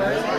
very